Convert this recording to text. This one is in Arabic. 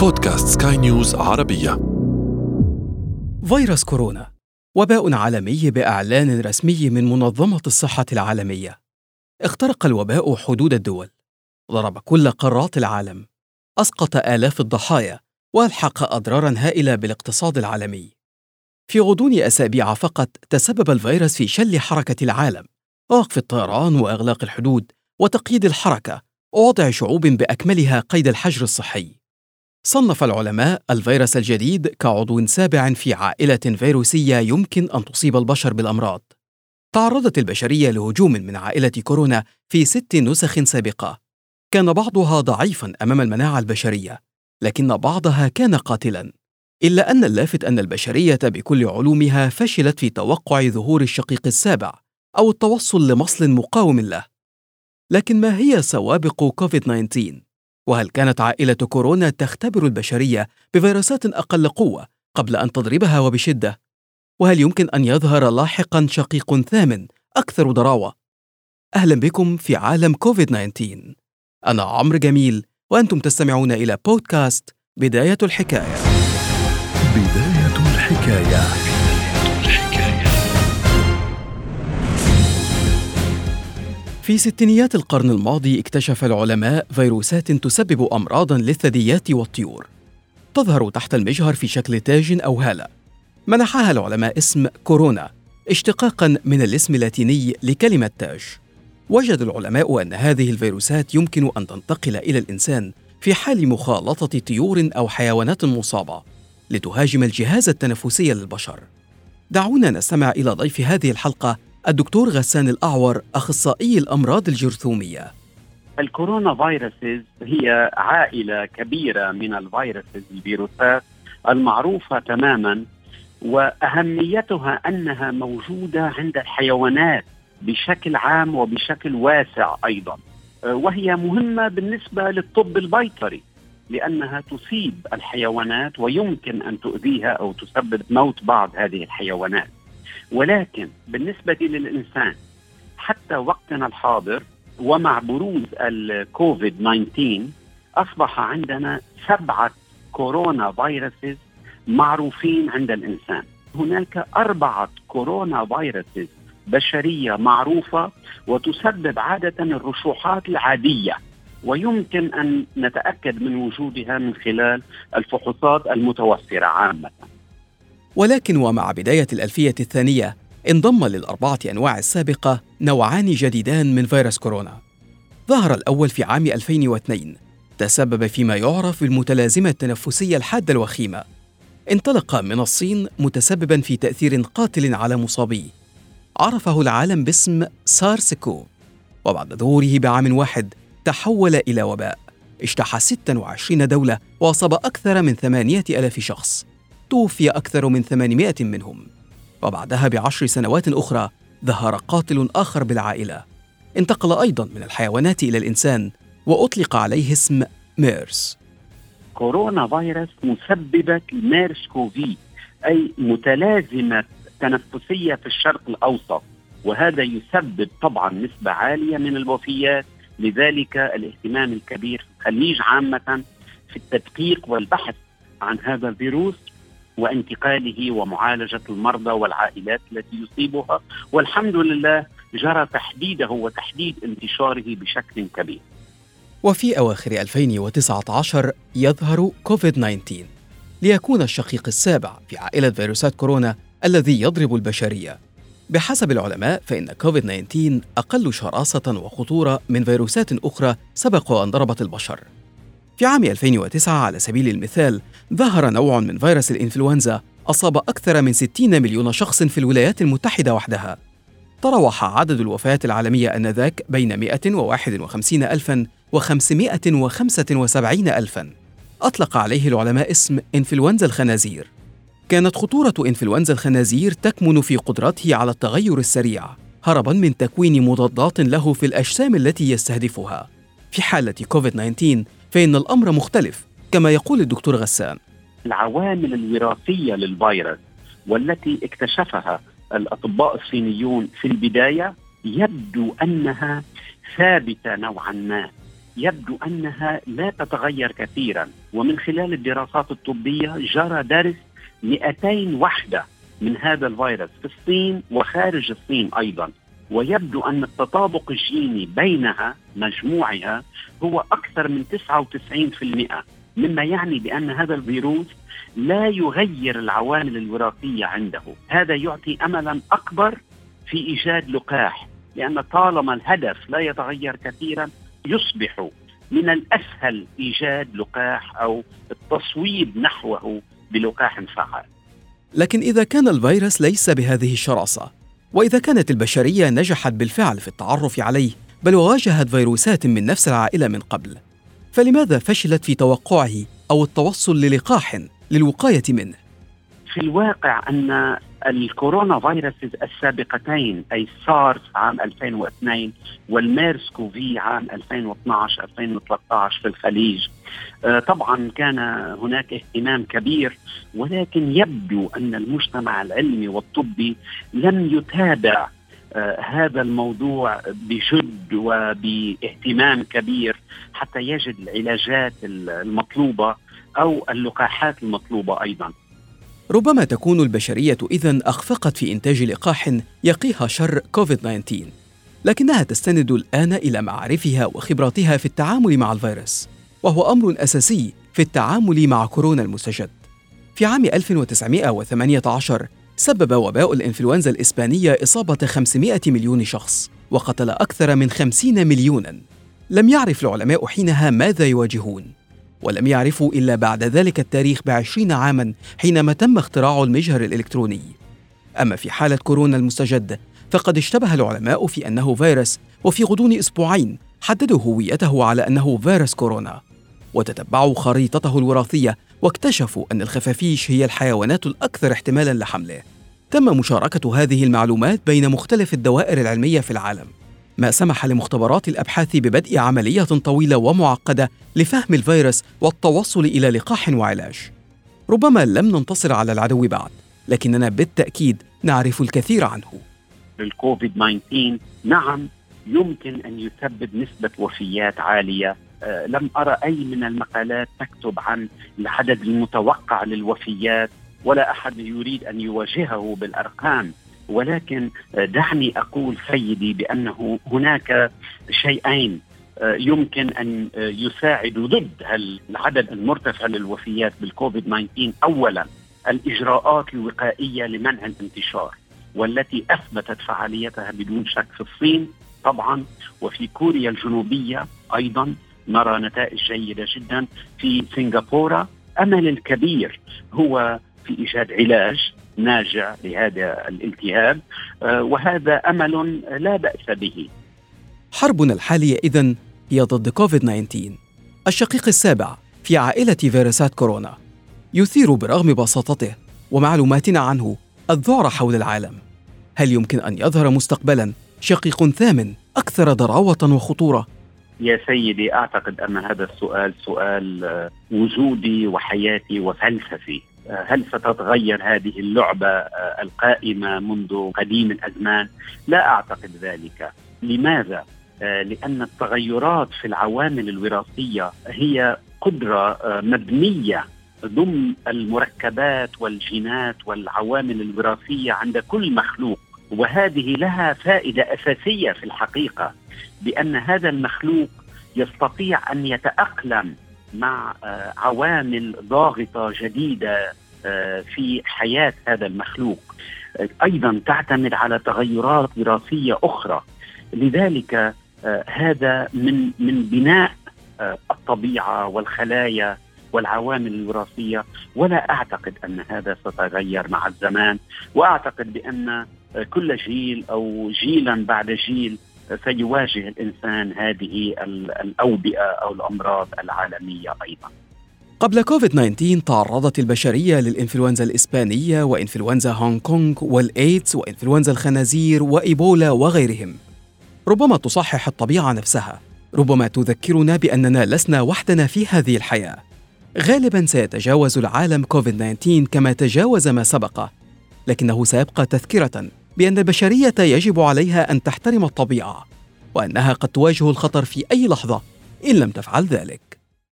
بودكاست سكاي نيوز عربية. فيروس كورونا وباء عالمي بإعلان رسمي من منظمة الصحة العالمية. اخترق الوباء حدود الدول. ضرب كل قارات العالم. أسقط آلاف الضحايا وألحق أضرارا هائلة بالاقتصاد العالمي. في غضون أسابيع فقط تسبب الفيروس في شل حركة العالم ووقف الطيران وإغلاق الحدود وتقييد الحركة ووضع شعوب بأكملها قيد الحجر الصحي. صنف العلماء الفيروس الجديد كعضو سابع في عائلة فيروسية يمكن أن تصيب البشر بالأمراض. تعرضت البشرية لهجوم من عائلة كورونا في ست نسخ سابقة. كان بعضها ضعيفا أمام المناعة البشرية، لكن بعضها كان قاتلا. إلا أن اللافت أن البشرية بكل علومها فشلت في توقع ظهور الشقيق السابع أو التوصل لمصل مقاوم له. لكن ما هي سوابق كوفيد 19 وهل كانت عائلة كورونا تختبر البشرية بفيروسات أقل قوة قبل أن تضربها وبشدة؟ وهل يمكن أن يظهر لاحقا شقيق ثامن أكثر ضراوة؟ أهلا بكم في عالم كوفيد 19 أنا عمرو جميل وأنتم تستمعون إلى بودكاست بداية الحكاية بداية الحكاية في ستينيات القرن الماضي اكتشف العلماء فيروسات تسبب امراضا للثدييات والطيور. تظهر تحت المجهر في شكل تاج أو هالة. منحها العلماء اسم كورونا اشتقاقا من الاسم اللاتيني لكلمة تاج. وجد العلماء أن هذه الفيروسات يمكن أن تنتقل إلى الإنسان في حال مخالطة طيور أو حيوانات مصابة لتهاجم الجهاز التنفسي للبشر. دعونا نستمع إلى ضيف هذه الحلقة الدكتور غسان الأعور أخصائي الأمراض الجرثومية. الكورونا فيروسز هي عائلة كبيرة من الفيروسز الفيروسات المعروفة تماما وأهميتها أنها موجودة عند الحيوانات بشكل عام وبشكل واسع أيضا. وهي مهمة بالنسبة للطب البيطري لأنها تصيب الحيوانات ويمكن أن تؤذيها أو تسبب موت بعض هذه الحيوانات. ولكن بالنسبة للإنسان حتى وقتنا الحاضر ومع بروز الكوفيد 19 أصبح عندنا سبعة كورونا فيروسز معروفين عند الإنسان. هناك أربعة كورونا فيروسز بشرية معروفة وتسبب عادة الرشوحات العادية. ويمكن أن نتأكد من وجودها من خلال الفحوصات المتوفرة عامة. ولكن ومع بداية الألفية الثانية انضم للأربعة أنواع السابقة نوعان جديدان من فيروس كورونا. ظهر الأول في عام 2002 تسبب فيما يعرف بالمتلازمة التنفسية الحادة الوخيمة. انطلق من الصين متسببا في تأثير قاتل على مصابيه. عرفه العالم باسم سارس كو وبعد ظهوره بعام واحد تحول إلى وباء. اجتاح 26 دولة وأصاب أكثر من 8000 شخص. توفي أكثر من 800 منهم. وبعدها بعشر سنوات أخرى ظهر قاتل آخر بالعائلة. انتقل أيضا من الحيوانات إلى الإنسان وأطلق عليه اسم MERS. coronavirus مسببة MERS-CoV أي متلازمة تنفسية في الشرق الأوسط. وهذا يسبب طبعا نسبة عالية من الوفيات لذلك الاهتمام الكبير في الخليج عامة في التدقيق والبحث عن هذا الفيروس. وانتقاله ومعالجة المرضى والعائلات التي يصيبها والحمد لله جرى تحديده وتحديد انتشاره بشكل كبير. وفي أواخر 2019 يظهر كوفيد 19 ليكون الشقيق السابع في عائلة فيروسات كورونا الذي يضرب البشرية. بحسب العلماء فإن كوفيد 19 أقل شراسة وخطورة من فيروسات أخرى سبق وأن ضربت البشر. في عام 2009 على سبيل المثال ظهر نوع من فيروس الإنفلونزا أصاب أكثر من 60 مليون شخص في الولايات المتحدة وحدها. تراوح عدد الوفيات العالمية آنذاك بين 151 ألفا و 575 ألفا. أطلق عليه العلماء اسم إنفلونزا الخنازير. كانت خطورة إنفلونزا الخنازير تكمن في قدرته على التغير السريع هربا من تكوين مضادات له في الأجسام التي يستهدفها. في حالة كوفيد 19 فإن الأمر مختلف كما يقول الدكتور غسان. العوامل الوراثية للفيروس والتي اكتشفها الأطباء الصينيون في البداية يبدو أنها ثابتة نوعا ما. يبدو أنها لا تتغير كثيرا. ومن خلال الدراسات الطبية جرى درس 200 وحدة من هذا الفيروس في الصين وخارج الصين أيضا. ويبدو أن التطابق الجيني بينها مجموعها هو أكثر من 99% مما يعني بأن هذا الفيروس لا يغير العوامل الوراثية عنده، هذا يعطي املا أكبر في إيجاد لقاح، لأن طالما الهدف لا يتغير كثيرا يصبح من الأسهل إيجاد لقاح أو التصويب نحوه بلقاح فعال. لكن إذا كان الفيروس ليس بهذه الشراسة، وإذا كانت البشرية نجحت بالفعل في التعرف عليه بل وواجهت فيروسات من نفس العائلة من قبل، فلماذا فشلت في توقعه أو التوصل للقاح للوقاية منه؟ في الواقع أن الكورونا فيروس السابقتين أي سارس عام 2002 والميرس كوفي عام 2012 2013 في الخليج آه، طبعا كان هناك اهتمام كبير ولكن يبدو أن المجتمع العلمي والطبي لم يتابع آه، هذا الموضوع بجد وباهتمام كبير حتى يجد العلاجات المطلوبة أو اللقاحات المطلوبة أيضا. ربما تكون البشرية اذا أخفقت في إنتاج لقاح يقيها شر كوفيد 19 لكنها تستند الآن إلى معارفها وخبراتها في التعامل مع الفيروس وهو أمر أساسي في التعامل مع كورونا المستجد. في عام 1918 سبب وباء الإنفلونزا الإسبانية إصابة 500 مليون شخص وقتل أكثر من 50 مليوناً. لم يعرف العلماء حينها ماذا يواجهون. ولم يعرفوا إلا بعد ذلك التاريخ بعشرين عاماً حينما تم اختراع المجهر الإلكتروني. أما في حالة كورونا المستجد فقد اشتبه العلماء في أنه فيروس وفي غضون أسبوعين حددوا هويته على أنه فيروس كورونا. وتتبعوا خريطته الوراثية واكتشفوا أن الخفافيش هي الحيوانات الأكثر احتمالا لحمله. تم مشاركة هذه المعلومات بين مختلف الدوائر العلمية في العالم، ما سمح لمختبرات الأبحاث ببدء عملية طويلة ومعقدة لفهم الفيروس والتوصل إلى لقاح وعلاج. ربما لم ننتصر على العدو بعد، لكننا بالتأكيد نعرف الكثير عنه. الكوفيد 19 نعم يمكن أن يسبب نسبة وفيات عالية آه، لم أرى أي من المقالات تكتب عن العدد المتوقع للوفيات ولا أحد يريد أن يواجهه بالأرقام ولكن آه، دعني أقول سيدي بأنه هناك شيئين آه، يمكن أن يساعدوا ضد العدد المرتفع للوفيات بالكوفيد 19 اولا الإجراءات الوقائية لمنع الانتشار والتي أثبتت فعاليتها بدون شك في الصين طبعا وفي كوريا الجنوبية أيضا. نرى نتائج جيدة جدا في سنغافورة. أمل الكبير هو في إيجاد علاج ناجع لهذا الالتهاب آه، وهذا أمل لا بأس به. حربنا الحالية اذا هي ضد كوفيد 19 الشقيق السابع في عائلة فيروسات كورونا يثير برغم بساطته ومعلوماتنا عنه الذعر حول العالم. هل يمكن أن يظهر مستقبلا شقيق ثامن أكثر ضراوة وخطورة يا سيدي أعتقد أن هذا السؤال سؤال آه، وجودي وحياتي وفلسفي هل ستتغير هذه اللعبة آه، القائمة منذ قديم الأزمان؟ لا أعتقد ذلك. لماذا؟ لأن التغيرات في العوامل الوراثية هي قدرة مبنية ضمن المركبات والجينات والعوامل الوراثية عند كل مخلوق وهذه لها فائدة أساسية في الحقيقة بأن هذا المخلوق يستطيع أن يتأقلم مع آه، عوامل ضاغطة جديدة آه، في حياة هذا المخلوق. أيضا تعتمد على تغيرات وراثيه أخرى. لذلك آه، هذا من من بناء الطبيعة والخلايا والعوامل الوراثية. ولا أعتقد أن هذا سيتغير مع الزمان. وأعتقد بأن كل جيل أو جيلا بعد جيل سيواجه الإنسان هذه الأوبئة أو الأمراض العالمية أيضا. قبل كوفيد 19 تعرضت البشرية للإنفلونزا الإسبانية وإنفلونزا هونغ كونغ والإيدز وإنفلونزا الخنازير وإيبولا وغيرهم. ربما تصحح الطبيعة نفسها، ربما تذكرنا بأننا لسنا وحدنا في هذه الحياة. غالبا سيتجاوز العالم كوفيد 19 كما تجاوز ما سبقه، لكنه سيبقى تذكرة بأن البشرية يجب عليها أن تحترم الطبيعة وأنها قد تواجه الخطر في أي لحظة إن لم تفعل ذلك.